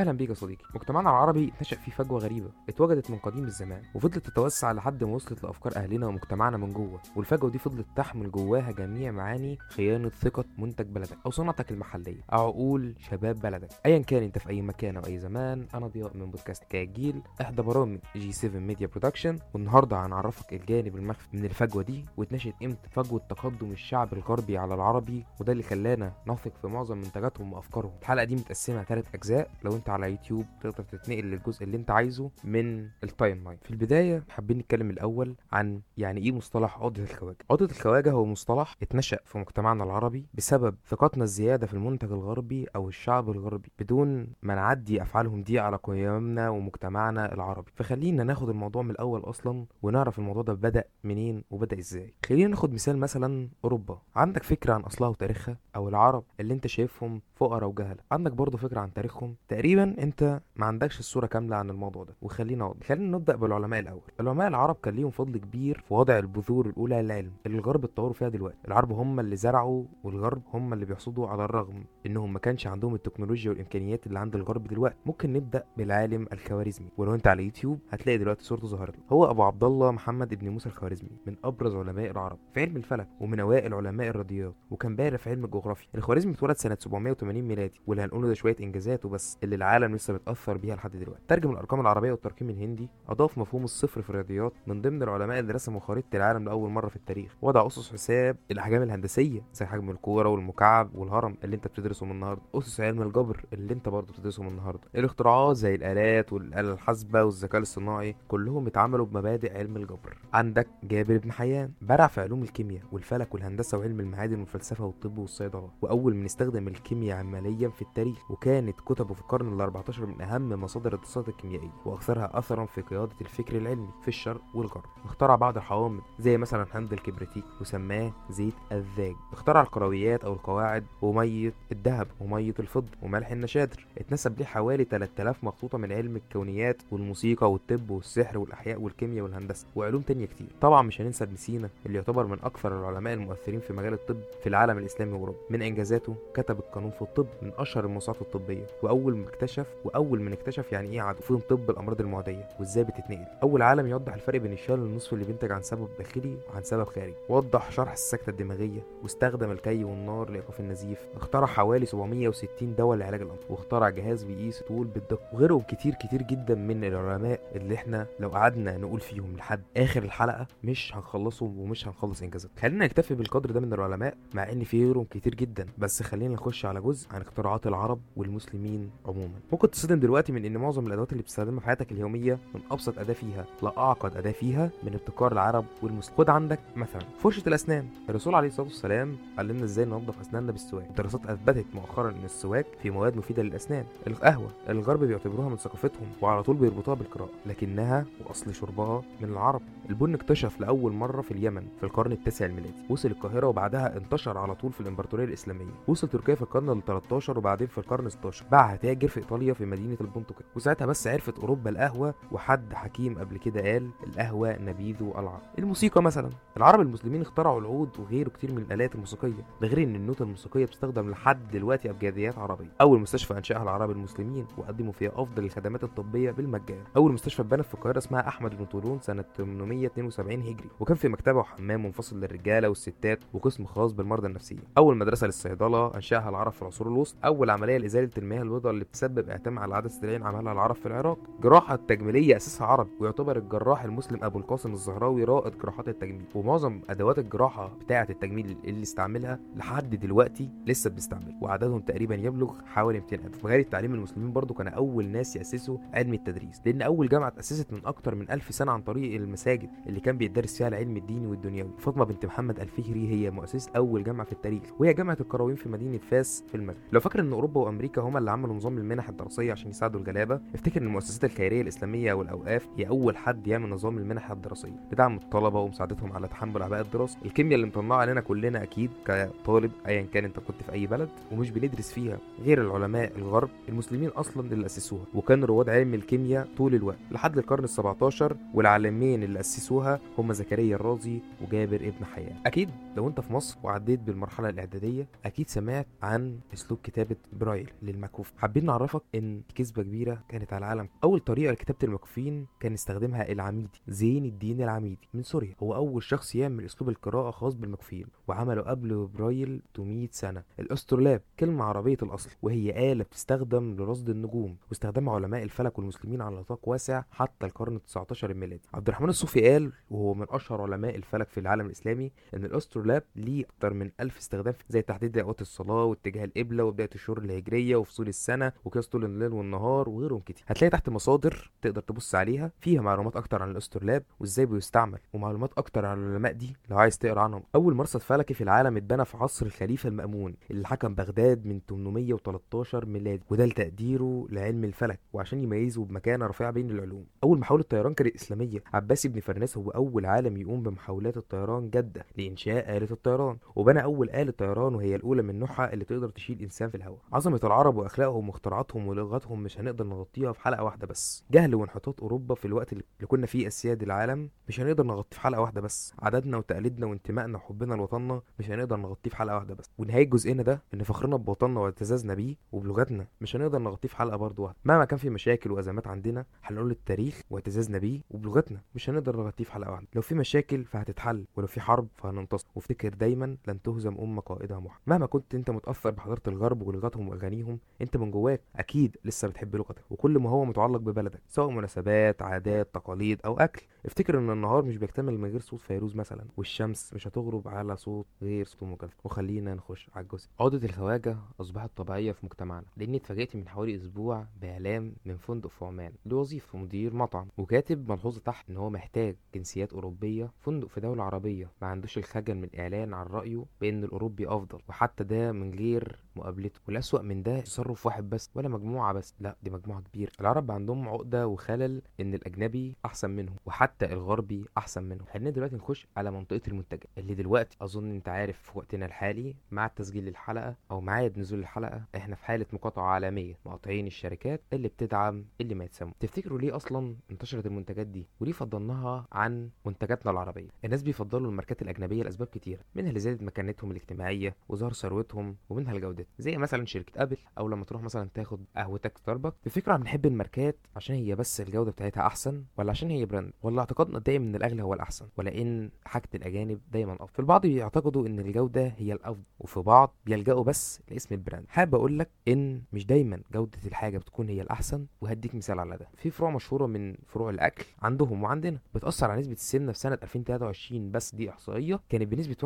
أهلا بيك يا صديقي. مجتمعنا العربي نشأ فيه فجوة غريبة. اتوجدت من قديم الزمان وفضلت تتوسع لحد ما وصلت لأفكار أهلنا ومجتمعنا من جوه. والفجوة دي فضلت تحمل جواها جميع معاني خيانة ثقة منتج بلدك أو صنعتك المحلية. أو عقول شباب بلدك. ايا كان أنت في أي مكان أو أي زمان أنا ضياء من بودكاست كاجيل. إحدى برامج G 7 Media Production والنهاردة هنعرفك الجانب المخفي من الفجوة دي واتنشأت إمتى فجوة تقدم الشعب الغربي على العربي. وده اللي خلانا نثق في معظم منتجاتهم وأفكارهم. الحلقة دي متقسمة ثلاث أجزاء. لو أنت على يوتيوب تقدر تتنقل للجزء اللي انت عايزه من ال timeline في البداية حابين نتكلم الأول عن يعني إيه مصطلح عقدة الخواجة. عقدة الخواجة هو مصطلح اتنشأ في مجتمعنا العربي بسبب ثقتنا الزيادة في المنتج الغربي أو الشعب الغربي بدون ما نعدي أفعالهم دي على قيمنا ومجتمعنا العربي. فخلينا ناخد الموضوع من الأول أصلا ونعرف الموضوع ده بدأ منين وبدأ إزاي. خلينا ناخد مثال مثلا أوروبا. عندك فكرة عن أصلها وتاريخها أو العرب اللي أنت شايفهم فقراء وجهلة. عندك برضه فكرة عن تاريخهم. تقريبا أنت ما عندكش الصورة كاملة عن الموضوع ده وخلينا واضح. خلينا نبدأ بالعلماء الأول. العلماء العرب كان ليهم فضل كبير في وضع البذور الأولى للعلم. اللي الغرب اتطوروا فيها دلوقتي. العرب هم اللي زرعوا والغرب هم اللي بيحصدوا على الرغم إنهم ما كانش عندهم التكنولوجيا والإمكانيات اللي عند الغرب دلوقتي. ممكن نبدأ بالعالم الخوارزمي. ولو أنت على يوتيوب هتلاقي دلوقتي صورته ظهرت هو أبو عبد الله محمد ابن موسى الخوارزمي من أبرز علماء العرب في علم الفلك ومن أوائل علماء الرياضيات وكان بارع في علم الجغرافيا. الخوارزمي اتولد سنة 780 ميلادي واللي هنقوله ده شوية انجازاته بس اللي العالم لسه بيتأثر بيها لحد دلوقتي. ترجم الأرقام العربية والترقيم الهندي أضاف مفهوم الصفر في الرياضيات من ضمن العلماء اللي رسموا خريطة العالم لأول مرة في التاريخ. وضع أسس حساب الأحجام الهندسية زي حجم الكورة والمكعب والهرم اللي انت بتدرسه من النهارده. أسس علم الجبر اللي انت برضه بتدرسه من النهارده. الاختراعات زي الآلات والاله الحاسبه والذكاء الاصطناعي كلهم اتعملوا بمبادئ علم الجبر. عندك جابر بن حيان برع في علوم الكيمياء والفلك والهندسة وعلم المعادن والفلسفة والطب والصيدلة وأول من استخدم الكيمياء عمليا في التاريخ وكانت كتبه في القرن ال 14 من أهم مصادر الدراسات الكيميائيه وأكثرها اثرا في قيادة الفكر العلمي في الشرق والغرب. اخترع بعض الحوامض زي مثلا حمض الكبريتيك وسماه زيت الذاج. اخترع الكرويات أو القواعد ومية الذهب ومية الفضة وملح النشادر. اتنسب ليه حوالي 3000 مخطوطه من علم الكونيات والموسيقى والطب والسحر والأحياء والكيمياء والهندسة وعلوم تانية كتير. طبعا مش هننسى ابن سينا اللي يعتبر من أكثر العلماء المؤثرين في مجال الطب في العالم الإسلامي واوروبا من إنجازاته كتب القانون في الطب من أشهر الموسوعات الطبية وأول ما اكتشف وأول من اكتشف يعني إيه عدو فهم طب الأمراض المعدية وإزاي بتتنقل. أول عالم يوضح الفرق بين الشلل النصفي اللي بينتج عن سبب داخلي وعن سبب خارجي. وضح شرح السكتة الدماغية واستخدم الكي والنار لإيقاف النزيف. اخترع حوالي 760 دواء لعلاج الأمراض واخترع جهاز بيقيس طول بالدقة. وغيرهم كتير كتير جدا من العلماء اللي إحنا لو قعدنا نقول فيهم لحد آخر الحلقة مش هنخلصهم ومش هنخلص انجازات خلينا نكتفي بالقدر ده من العلماء مع إن في غيرهم كتير جدا. بس خلينا نخش على جزء عن اختراعات العرب والمسلمين عموما. ممكن تصدم دلوقتي من إن معظم الأدوات اللي بتستخدمها في حياتك اليومية من أبسط أداة فيها لاعقد أداة فيها من ابتكار العرب والمسلمين خد عندك مثلا فرشة الأسنان. الرسول عليه الصلاة والسلام علمنا إزاي ننظف أسناننا بالسواك. الدراسات أثبتت مؤخرا إن السواك فيه مواد مفيدة للأسنان. القهوة الغرب بيعتبروها من ثقافتهم وعلى طول بيربطوها بالقراءة لكنها وأصل شربها من العرب. البن اكتشف لأول مرة في اليمن في القرن التاسع الميلادي. وصل القاهرة وبعدها انتشر على طول في الإمبراطورية الإسلامية. وصل تركيا في القرن ال 13 وبعدين في القرن 16 باعها تاجر في إيطاليا في مدينة البندقيه وساعتها بس عرفت أوروبا القهوة وحد حكيم قبل كده قال القهوة نبيذ العرب. الموسيقى مثلا. العرب المسلمين اخترعوا العود وغيره كتير من الآلات الموسيقية ده غير إن النوتة الموسيقية بتستخدم لحد دلوقتي أبجديات عربية. أول مستشفى أنشأها العرب المسلمين وقدموا فيها أفضل الخدمات الطبية بالمجان. أول مستشفى اتبنت في القاهرة اسمها أحمد بن طولون سنة 872 هجري وكان في مكتبة وحمام منفصل للرجالة والستات وقسم خاص بالمرضى النفسيين. أول مدرسة للصيدلة أنشأها العرب في العصور الوسطى. أول عملية لإزالة المياه البيضاء اللي اعتماد على عدسه العين عملها العرب في العراق. جراحة التجميليه اساسها عربي ويعتبر الجراح المسلم أبو القاسم الزهراوي رائد جراحات التجميل. ومعظم أدوات الجراحة بتاعة التجميل اللي استعملها لحد دلوقتي لسه بنستعمل وعددهم تقريبا يبلغ حوالي 200000 مجال التعليم المسلمين برضو كان أول ناس يأسسوا علم التدريس لأن أول جامعة اتاسست من أكتر من 1000 سنة عن طريق المساجد اللي كان بيدرس فيها العلم الديني والدنيوي. فاطمة بنت محمد الفهري هي مؤسسه أول جامعة في التاريخ وهي جامعة القرويين في مدينة فاس في المغرب. لو فاكر إن أوروبا وأمريكا هما اللي عملوا نظام المنح الدراسية عشان يساعدوا الغلابه افتكر إن المؤسسات الخيرية الإسلامية والأوقاف هي أول حد يعمل نظام المنح الدراسيه لدعم الطلبة ومساعدتهم على تحمل أعباء الدراسة. الكيمياء اللي مطلعة علينا كلنا أكيد كطالب ايا كان أنت كنت في أي بلد ومش بندرس فيها غير العلماء الغرب المسلمين أصلا اللي أسسوها. وكانوا رواد علم الكيمياء طول الوقت. لحد القرن ال17 والعالمين اللي أسسوها هم زكريا الرازي وجابر ابن حيان. أكيد لو أنت في مصر وعديت بالمرحلة الإعدادية أكيد سمعت عن أسلوب كتابة برايل للمكفوف حابين نعرف اعرفك إن كذبة كبيرة كانت على العالم. أول طريقة لكتابة المكفوفين كان استخدمها العميدي زين الدين العميدي. من سوريا. هو أول شخص يعمل أسلوب القراءة خاص بالمكفوفين وعمله قبل برايل 800 سنة. الأسترولاب كلمة عربية الأصل وهي آلة بتستخدم لرصد النجوم واستخدمها علماء الفلك والمسلمين على نطاق واسع حتى القرن 19 الميلادي. عبد الرحمن الصوفي قال وهو من أشهر علماء الفلك في العالم الإسلامي إن الأسترولاب ليه أكتر من ألف استخدام زي تحديد اوقات الصلاة واتجاه القبلة وبداية الشهور الهجرية وفصول السنة وقياس طول الليل والنهار وغيرهم كتير. هتلاقي تحت مصادر تقدر تبص عليها. فيها معلومات أكتر عن الاسترولاب وإزاي بيستعمل ومعلومات أكتر عن العلماء دي لو عايز تقرأ عنهم. أول مرصد فلكي في العالم اتبنى في عصر الخليفة المأمون اللي حكم بغداد من 813 ميلادي وده لتقديره لعلم الفلك وعشان يميزه بمكانة رفيعة بين العلوم. أول محاوله طيران كانت إسلامية. عباس بن فرناس هو أول عالم يقوم بمحاولات الطيران جدة لإنشاء آلة الطيران وبنى أول آلة طيران وهي الأولى من نوعها اللي تقدر تشيل إنسان في الهواء. عظمة العرب وأخلاقهم واختراعاتهم ولغتهم مش هنقدر نغطيها في حلقة واحدة بس. جهل وانحطاط أوروبا في الوقت اللي كنا فيه اسياد العالم مش هنقدر نغطيه في حلقة واحدة بس. عددنا وتقاليدنا وانتمائنا وحبنا لوطننا مش هنقدر نغطيه في حلقة واحدة بس. ونهاية جزئنا ده إن فخرنا بوطننا واعتزازنا بيه وبلغتنا مش هنقدر نغطيه في حلقة برضه واحدة. مهما كان في مشاكل وأزمات عندنا هنقول التاريخ واعتزازنا بيه وبلغتنا مش هنقدر نغطيه في حلقة واحدة. لو في مشاكل فهتتحل ولو في حرب فهننتصر. وافتكر دايما لن تهزم امه قائدها محمد. مهما كنت أنت متأثر بحضارة الغرب ولغتهم وأغانيهم أنت من جواك أكيد لسه بتحب لغتك وكل ما هو متعلق ببلدك سواء مناسبات عادات تقاليد أو أكل. افتكر إن النهار مش بيكتمل من غير صوت فيروز مثلا والشمس مش هتغرب على صوت غير صوت أم كلثوم. وخلينا نخش على الجزء. عقدة الخواجة أصبحت طبيعية في مجتمعنا لأني اتفاجئت من حوالي أسبوع بإعلام من فندق في عمان لوظيفة مدير مطعم. وكاتب ملحوظة تحت إن هو محتاج جنسيات أوروبية فندق في دولة عربية. ما عندوش الخجل من إعلان عن رأيه بإن الأوروبي أفضل وحتى ده من غير مقابلته. والأسوأ من ده تصرف واحد بس. ولا مجموعة بس لا دي مجموعة كبيرة. العرب عندهم عقدة وخلل إن الأجنبي أحسن منهم وحتى الغربي أحسن منهم. خلينا دلوقتي نخش على منطقة المنتجات اللي دلوقتي أظن أنت عارف في وقتنا الحالي مع تسجيل الحلقة أو ميعاد نزول الحلقة إحنا في حالة مقاطعة عالمية مقاطعين الشركات اللي بتدعم اللي ما يتسمى. تفتكروا ليه أصلا انتشرت المنتجات دي؟ وليه فضلناها عن منتجاتنا العربية؟ الناس بيفضلوا الماركات الأجنبية لأسباب كتيرة منها اللي زادت مكانتهم الاجتماعية وظهر ثروتهم ومنها لجودتها زي مثلا شركة أبل أو لما تروح مثلا تاخد قهوتك ستاربكس عم بنحب الماركات عشان هي بس الجودة بتاعتها أحسن ولا عشان هي brand ولا اعتقادنا دايما إن الأغلى هو الأحسن؟ ولا إن حاجة الأجانب دايما أفضل؟ في البعض بيعتقدوا إن الجودة هي الأفضل وفي بعض بيلجأوا بس لاسم ال brand حابب أقول لك إن مش دايما جودة الحاجة بتكون هي الأحسن وهديك مثال على ده. في فروع مشهورة من فروع الأكل عندهم وعندنا بتأثر على نسبة السمنة في سنة 2023 بس دي إحصائية كانت بنسبة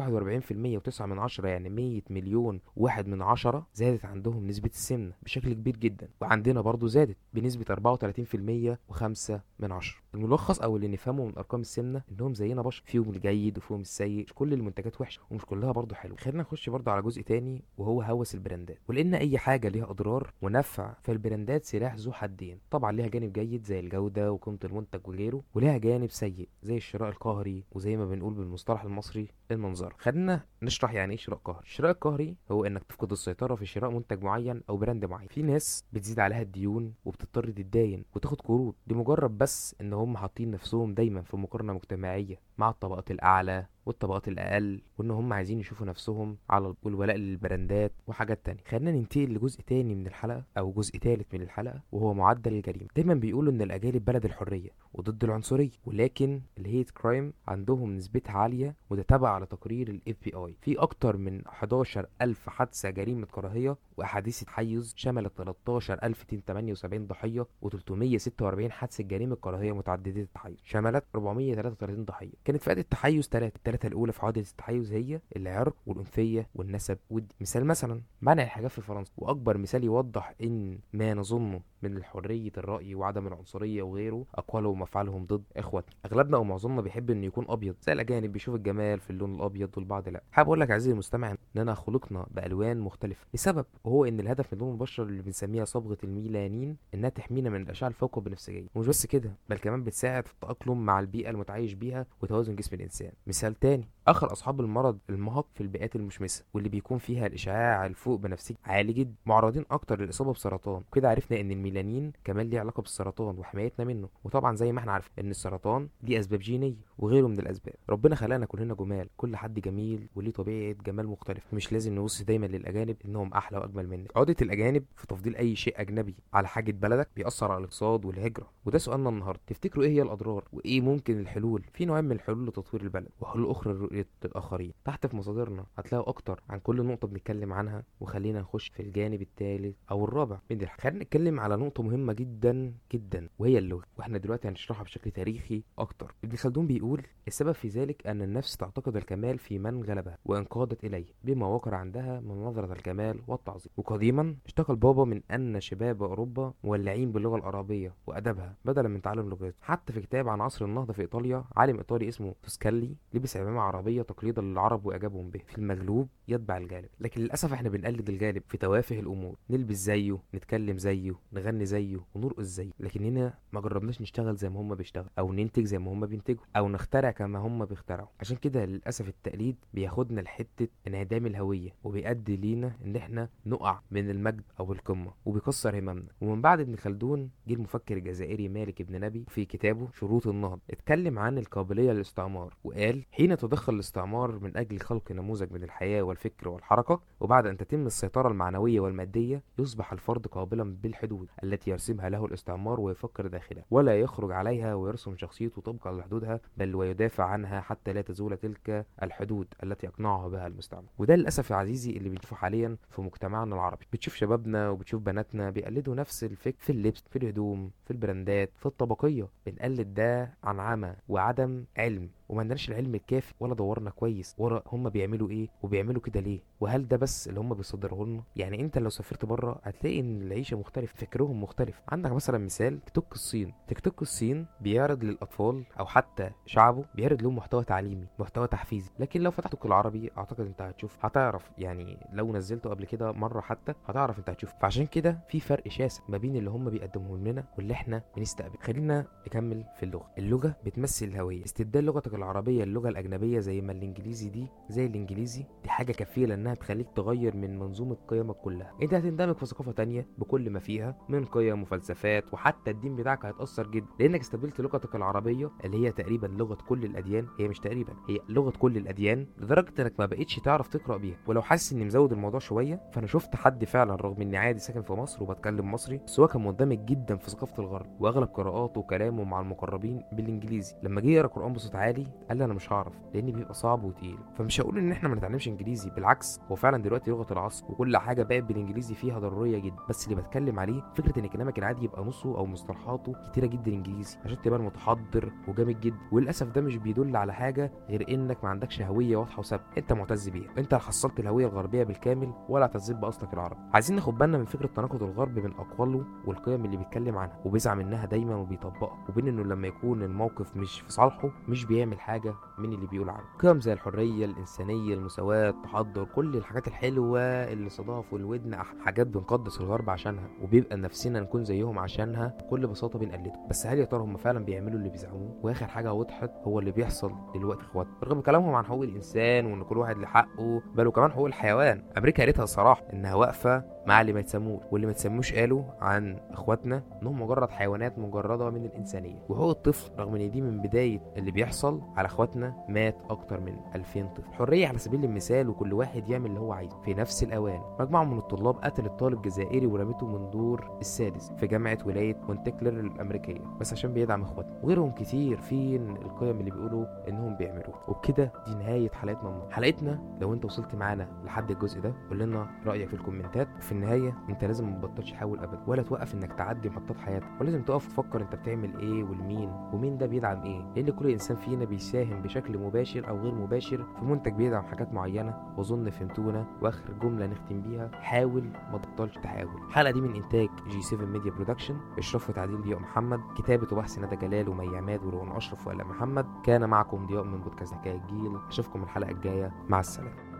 41% و9 من عشرة يعني 100 مليون واحد من عشرة زادت عندهم نسبة السمنة بشكل كبير جدا وعندنا برضو زادت بنسبة 34% و5 من عشرة. الملخص أو اللي نفهمه من أرقام السمنة إنهم زينا بشر فيهم الجيد وفيهم السيء مش كل المنتجات وحشة ومش كلها برضو حلوة. خلينا نخش برضو على جزء تاني وهو هوس البراندات. ولأن أي حاجة ليها أضرار ونفع فالبراندات سلاح ذو حدين. طبعا ليها جانب جيد زي الجودة وقيمة المنتج وغيره وليها جانب سيء زي الشراء القهري وزي ما بنقول بالمصطلح المصري المنظر. خلينا نشرح يعني إيه شراء قهري. الشراء القهري هو إنك تفقد السيطرة في شراء منتج معين أو brand معين. في ناس بتزيد عليها الديون وبتضطر تتداين وتاخد قروض لمجرد بس إن هم حاطين نفسهم دايما في مقارنة مجتمعية مع الطبقات الأعلى. والطبقات الأقل وإن هم عايزين يشوفوا نفسهم على والولاء للبراندات وحاجات تانية. خلينا ننتقل لجزء تاني من الحلقة أو جزء تالت من الحلقة وهو معدل الجريمة. دايما بيقولوا إن الأجانب بلد الحرية وضد العنصرية ولكن ال hate crime عندهم نسبتها عالية وده تبع على تقرير ال FBI في أكتر من 11000 حادثة جريمة كراهية وأحادية تحيز شملت 13278 ضحية و346 حادثة جريمة كراهية متعددة التحيز. شملت 433 ضحية. كانت فئات التحيز 3 الثلاثة الأولى في عقدة التحيز هي العرق والإثنية والنسب والدين مثال مثلا منع الحجاب في فرنسا وأكبر مثال يوضح إن ما نظنه من حرية الرأي وعدم العنصرية وغيره اقوالهم وافعالهم ضد إخواتنا. أغلبنا أو معظمنا بيحب إنه يكون أبيض زي الأجانب بيشوف الجمال في اللون الأبيض والبعض لا. حابب أقول لك عزيزي المستمع اننا خلقنا بألوان مختلفة. لسبب وهو إن الهدف من لون البشره اللي بنسميها صبغة الميلانين إنها تحمينا من الأشعة الفوق بنفسجيه ومش بس كده بل كمان بتساعد في التأقلم مع البيئة المتعايش بيها وتوازن جسم الإنسان. مثال تاني آخر أصحاب المرض المهق في البيئات المشمسة واللي بيكون فيها الإشعاع الفوق بنفسجي عالي جدا. معرضين أكتر للإصابة بسرطان. وكده عرفنا إن الميلانين كمان ليه علاقة بالسرطان وحمايتنا منه. وطبعا زي ما إحنا عارفين إن السرطان ليه أسباب جينية. وغيره من الأسباب. ربنا خلقنا كلنا جمال كل حد جميل وليه طبيعة جمال مختلفه مش لازم نبص دايما للأجانب إنهم أحلى وأجمل منك. عقدة الأجانب في تفضيل أي شيء أجنبي على حاجة بلدك بيأثر على الاقتصاد والهجرة. وده سؤالنا النهارده. تفتكروا إيه هي الأضرار؟ وإيه ممكن الحلول؟ في نوعين من الحلول لتطوير البلد. وحلول أخرى لرؤية الآخرين. تحت في مصادرنا هتلاقوا أكتر عن كل نقطة بنتكلم عنها. وخلينا نخش في الجانب الثالث أو الرابع. من الحلقة خلينا نتكلم على نقطة مهمة جدا جدا وهي اللغة. وإحنا دلوقتي هنشرحها بشكل تاريخي أكتر. ابن خلدون بيقول السبب في ذلك أن النفس تعتقد الكمال في من غلبها وانقادت إليه بما وقر عندها من نظرة الكمال والتعظيم. وقديما اشتكى البابا من أن شباب أوروبا مولعين باللغة العربية وأدبها بدلا من تعلم لغات. حتى في كتاب عن عصر النهضة في إيطاليا عالم إيطالي اسمه توسكالي لبس عمامة عربية تقليدا للعرب وإعجابهم به. في المغلوب يتبع الجالب لكن للأسف إحنا بنقلد الجالب في توافه الأمور. نلبس زيه نتكلم زيه نغني زيه ونرقص زيه. لكن هنا ما جربناش نشتغل زي ما هم بيشتغلوا أو ننتج زي ما هم بينتجوا أو نخترع كما هم بيخترعوا. عشان كده للأسف التقليد بياخدنا لحتة انعدام الهوية وبيؤدي لينا إن إحنا نقع من المجد أو القمة وبيكسر هممنا. ومن بعد ابن خلدون جه المفكر الجزائري مالك ابن نبي في كتابه شروط النهضه اتكلم عن القابلية للاستعمار وقال حين تدخل الاستعمار من أجل خلق نموذج من الحياة والفكر والحركة وبعد أن تتم السيطرة المعنوية والمادية يصبح الفرد قابلا بالحدود التي يرسمها له الاستعمار ويفكر داخلها ولا يخرج عليها ويرسم شخصيته طبقا لحدودها بل ويدافع عنها حتى لا تزول تلك الحدود التي يقنعها بها المستعمر. وده للأسف يا عزيزي اللي بنشوفه حاليا في مجتمعنا العربي. بتشوف شبابنا وبتشوف بناتنا بيقلدوا نفس الفكر في اللبس في الهدوم في البراندات في الطبقية. بنقلد ده عن عمى وعدم علم. وما عندناش العلم الكافي ولا دورنا كويس ورا هم بيعملوا إيه وبيعملوا كده ليه؟ وهل ده بس اللي هم بيصدروه لنا؟ يعني أنت لو سافرت بره هتلاقي إن العيشة مختلف فكرهم مختلف. عندك مثلا مثال تيك توك الصين. تيك توك الصين بيعرض للأطفال أو حتى شعبه بيعرض لهم محتوى تعليمي محتوى تحفيزي. لكن لو فتحت توك العربي أعتقد أنت هتشوف هتعرف يعني لو نزلته قبل كده مرة حتى هتعرف أنت هتشوف. فعشان كده في فرق شاسع ما بين اللي هم بيقدموه لنا واللي إحنا بنستقبل خلينا نكمل في اللغة. اللغة بتمثل الهوية. استبدال لغتك العربية اللغة الأجنبية زي ما الإنجليزي دي زي الإنجليزي دي حاجة كفيله انها تخليك تغير من منظومة قيمك كلها. أنت هتندمج في ثقافة تانية بكل ما فيها من قيم وفلسفات وحتى الدين بتاعك هيتأثر جدا. لأنك استبدلت لغتك العربية اللي هي تقريبا لغة كل الأديان هي مش تقريبا هي لغة كل الأديان لدرجة إنك ما بقتش تعرف تقرأ بيها. ولو حاسس إني مزود الموضوع شوية فأنا شفت حد فعلا رغم إني عادي ساكن في مصر وبتكلم مصري بس هو كان مندمج جدا في ثقافة الغرب وأغلب قراءاته وكلامه مع المقربين بالإنجليزي. لما جه يقرأ قرآن بصوت عالي قال لي أنا مش هعرف لأن بيبقى صعب وتقيل. فمش هقول إن إحنا ما نتعلمش إنجليزي بالعكس هو فعلا دلوقتي لغة العصر وكل حاجة بقت بالإنجليزي فيها ضرورية جدا. بس اللي بتكلم عليه فكرة إن كلامك العادي يبقى نصه أو مصطلحاته كتيرة جدا إنجليزي عشان تبقى متحضر وجامد جدا. وللأسف ده مش بيدل على حاجة غير إنك ما عندكش هوية واضحة وثابتة. أنت معتز بيها. أنت حصلت الهوية الغربية بالكامل ولا اعتزيت بأصلك العربي. عايزين ناخد بالنا من فكرة تناقض الغرب بين أقواله والقيم اللي بيتكلم عنها وبيزعم منها دايما وبيطبقها. وبين إنه لما يكون الموقف مش في صالحه مش بيعمل حاجة من اللي بيقول عنه. قيم زي الحرية الإنسانية المساواة التحضر كل الحاجات الحلوة اللي صداف والودن حاجات بنقدس الغرب عشانها وبيبقى نفسنا نكون زيهم عشانها بكل بساطة بنقلده بس هل يا ترى هم فعلا بيعملوا اللي بيزعموه؟ وآخر حاجة وضحت هو اللي بيحصل دلوقتي اخواتنا رغم كلامهم عن حقوق الإنسان وإن كل واحد له حقه بل وكمان حقوق الحيوان. أمريكا قالتها صراحة إنها واقفة مع اللي ما يتسموش واللي ما يتسموش قالوا عن اخواتنا إنهم مجرد حيوانات مجردة من الإنسانية. وحقوق الطفل رغم إن دي من بداية اللي بيحصل على اخواتنا مات أكتر من 2000 طفل. حرية على سبيل المثال وكل واحد يعمل اللي هو عايزه. في نفس الأوان مجموعه من الطلاب قتلت طالب جزائري ورمته من دور السادس في جامعة ولاية مونتكلر الأمريكية بس عشان بيدعم اخواتنا. وغيرهم كتير فين القيم اللي بيقولوا إنهم بيعملوها وبكده دي نهاية حلقتنا النهارده. حلقتنا لو أنت وصلت معانا لحد الجزء ده قول لنا رأيك في الكومنتات في النهاية انت لازم ما تبطلش تحاول ابدا ولا توقف إنك تعدي محطات حياتك ولازم تقف تفكر انت بتعمل إيه والمين ومين ده بيدعم إيه؟ لأن كل إنسان فينا بيساهم بشكل مباشر أو غير مباشر في منتج بيدعم حاجات معينة وأظن فهمتونا وآخر جملة نختم بيها حاول ما تبطلش تحاول. الحلقة دي من إنتاج G 7 Media Production اشراف وتعديل ضياء محمد كتابة وبحث ندى جلال ومي عماد وروان أشرف وآلاء محمد كان معكم ضياء من بودكاست حكاية الجيل أشوفكم الحلقة الجاية مع السلامة.